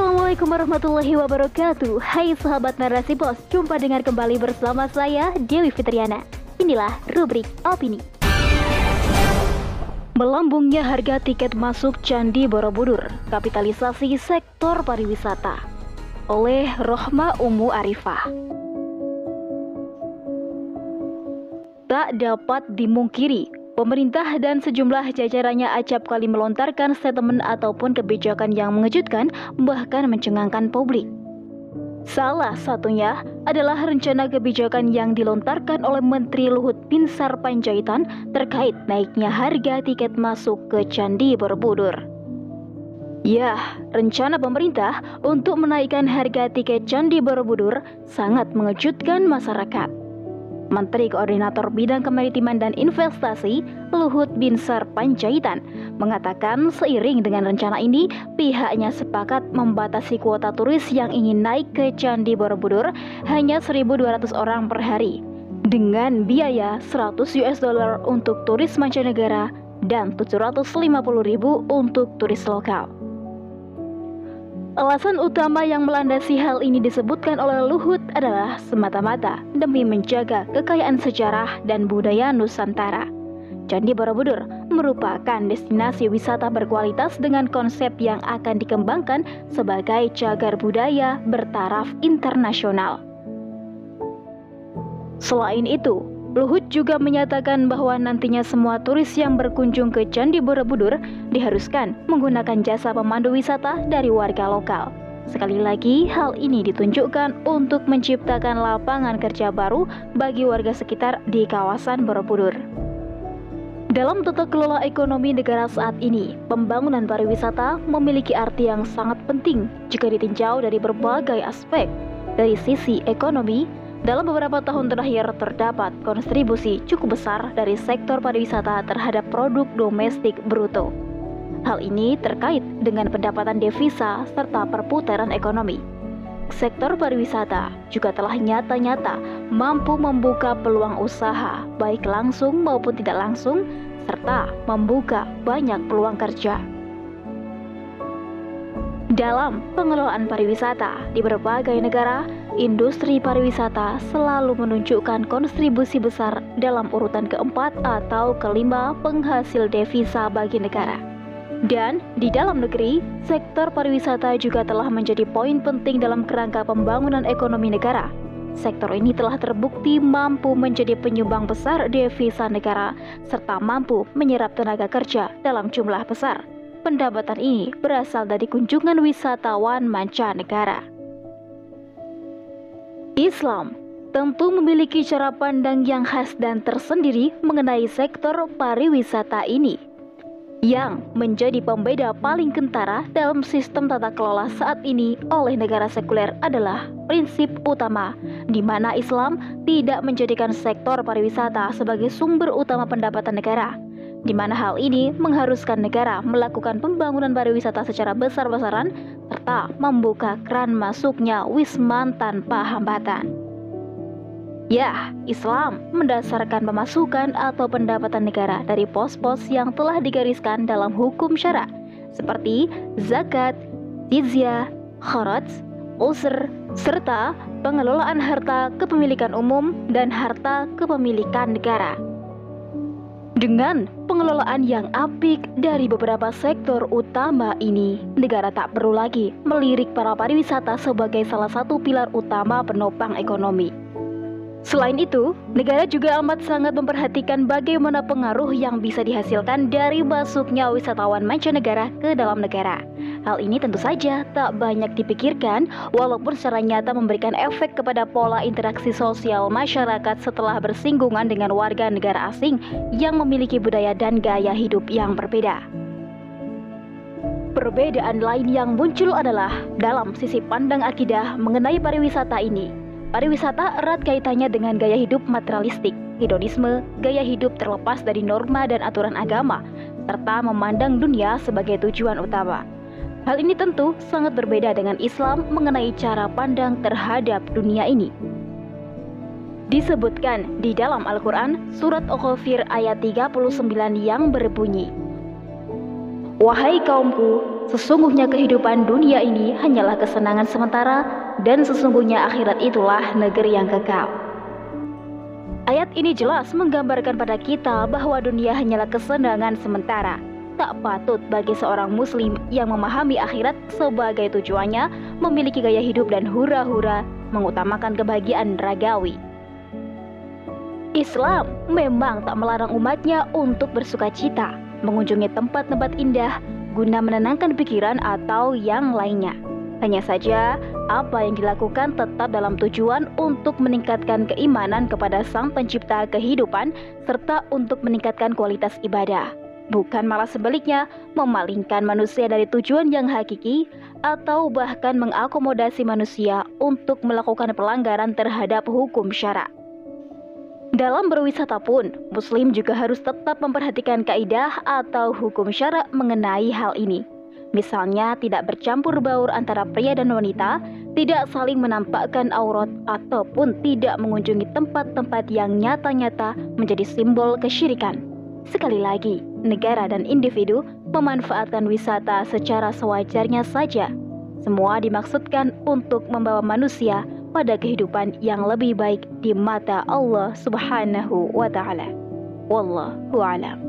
Assalamualaikum warahmatullahi wabarakatuh. Hai sahabat narasi pos Jumpa dengar kembali bersama saya Dewi Fitriana. Inilah rubrik opini. Melambungnya harga tiket masuk Candi Borobudur Kapitalisasi sektor pariwisata. Oleh Rohma Umu Arifah. Tak dapat dimungkiri Pemerintah dan sejumlah jajarannya acap kali melontarkan statement ataupun kebijakan yang mengejutkan bahkan mencengangkan publik. Salah satunya adalah rencana kebijakan yang dilontarkan oleh Menteri Luhut Binsar Panjaitan terkait naiknya harga tiket masuk ke Candi Borobudur. Ya, rencana pemerintah untuk menaikkan harga tiket Candi Borobudur sangat mengejutkan masyarakat. Menteri Koordinator Bidang Kemaritiman dan Investasi Luhut Binsar Panjaitan mengatakan seiring dengan rencana ini pihaknya sepakat membatasi kuota turis yang ingin naik ke Candi Borobudur hanya 1.200 orang per hari dengan biaya 100 US dollar untuk turis mancanegara dan 750.000 untuk turis lokal. Alasan utama yang melandasi hal ini disebutkan oleh Luhut adalah semata-mata demi menjaga kekayaan sejarah dan budaya Nusantara. Candi Borobudur merupakan destinasi wisata berkualitas dengan konsep yang akan dikembangkan sebagai cagar budaya bertaraf internasional. Selain itu, Luhut juga menyatakan bahwa nantinya semua turis yang berkunjung ke Candi Borobudur diharuskan menggunakan jasa pemandu wisata dari warga lokal. Sekali lagi, hal ini ditunjukkan untuk menciptakan lapangan kerja baru bagi warga sekitar di kawasan Borobudur. Dalam tata kelola ekonomi negara saat ini, pembangunan pariwisata memiliki arti yang sangat penting jika ditinjau dari berbagai aspek, dari sisi ekonomi, dalam beberapa tahun terakhir terdapat kontribusi cukup besar dari sektor pariwisata terhadap produk domestik bruto. Hal ini terkait dengan pendapatan devisa serta perputaran ekonomi. Sektor pariwisata juga telah nyata-nyata mampu membuka peluang usaha, baik langsung maupun tidak langsung, serta membuka banyak peluang kerja. Dalam pengelolaan pariwisata di berbagai negara, industri pariwisata selalu menunjukkan kontribusi besar dalam urutan keempat atau kelima penghasil devisa bagi negara. Dan di dalam negeri, sektor pariwisata juga telah menjadi poin penting dalam kerangka pembangunan ekonomi negara. Sektor ini telah terbukti mampu menjadi penyumbang besar devisa negara serta mampu menyerap tenaga kerja dalam jumlah besar. Pendapatan ini berasal dari kunjungan wisatawan mancanegara. Islam tentu memiliki cara pandang yang khas dan tersendiri mengenai sektor pariwisata ini yang menjadi pembeda paling kentara dalam sistem tata kelola saat ini oleh negara sekuler adalah prinsip utama di mana Islam tidak menjadikan sektor pariwisata sebagai sumber utama pendapatan negara di mana hal ini mengharuskan negara melakukan pembangunan pariwisata secara besar-besaran serta membuka keran masuknya wisman tanpa hambatan. Ya, Islam mendasarkan pemasukan atau pendapatan negara dari pos-pos yang telah digariskan dalam hukum syara, seperti zakat, jizyah, kharaj, usr, serta pengelolaan harta kepemilikan umum dan harta kepemilikan negara. Dengan pengelolaan yang apik dari beberapa sektor utama ini, negara tak perlu lagi melirik para pariwisata sebagai salah satu pilar utama penopang ekonomi. Selain itu, negara juga amat sangat memperhatikan bagaimana pengaruh yang bisa dihasilkan dari masuknya wisatawan mancanegara ke dalam negara. Hal ini tentu saja tak banyak dipikirkan, walaupun secara nyata memberikan efek kepada pola interaksi sosial masyarakat setelah bersinggungan dengan warga negara asing yang memiliki budaya dan gaya hidup yang berbeda. Perbedaan lain yang muncul adalah dalam sisi pandang akidah mengenai pariwisata ini. Pariwisata erat kaitannya dengan gaya hidup materialistik, hedonisme, gaya hidup terlepas dari norma dan aturan agama, serta memandang dunia sebagai tujuan utama. Hal ini tentu sangat berbeda dengan Islam mengenai cara pandang terhadap dunia ini. Disebutkan di dalam Al-Quran, surat Al-Ghafir ayat 39 yang berbunyi, Wahai kaumku, sesungguhnya kehidupan dunia ini hanyalah kesenangan sementara dan sesungguhnya akhirat itulah negeri yang kekal. Ayat ini jelas menggambarkan pada kita bahwa dunia hanyalah kesenangan sementara. Tak patut bagi seorang muslim yang memahami akhirat sebagai tujuannya memiliki gaya hidup dan hura-hura mengutamakan kebahagiaan ragawi. Islam memang tak melarang umatnya untuk bersuka cita, mengunjungi tempat-tempat indah guna menenangkan pikiran atau yang lainnya. Hanya saja, apa yang dilakukan tetap dalam tujuan untuk meningkatkan keimanan kepada Sang Pencipta kehidupan serta untuk meningkatkan kualitas ibadah. Bukan malah sebaliknya, memalingkan manusia dari tujuan yang hakiki atau bahkan mengakomodasi manusia untuk melakukan pelanggaran terhadap hukum syarak. Dalam berwisata pun, Muslim juga harus tetap memperhatikan kaidah atau hukum syarak mengenai hal ini. Misalnya tidak bercampur baur antara pria dan wanita, tidak saling menampakkan aurat ataupun tidak mengunjungi tempat-tempat yang nyata-nyata menjadi simbol kesyirikan. Sekali lagi, negara dan individu memanfaatkan wisata secara sewajarnya saja. Semua dimaksudkan untuk membawa manusia pada kehidupan yang lebih baik di mata Allah Subhanahu wa taala. Wallahu a'lam.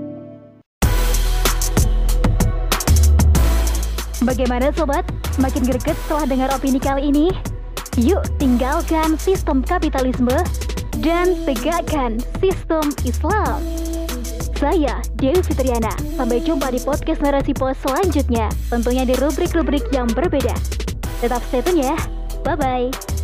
Bagaimana sobat? Makin greget setelah dengar opini kali ini? Yuk tinggalkan sistem kapitalisme dan tegakkan sistem Islam. Saya Dewi Fitriana. Sampai jumpa di podcast Narasi Pos selanjutnya, tentunya di rubrik-rubrik yang berbeda. Tetap stay tune ya. Bye-bye.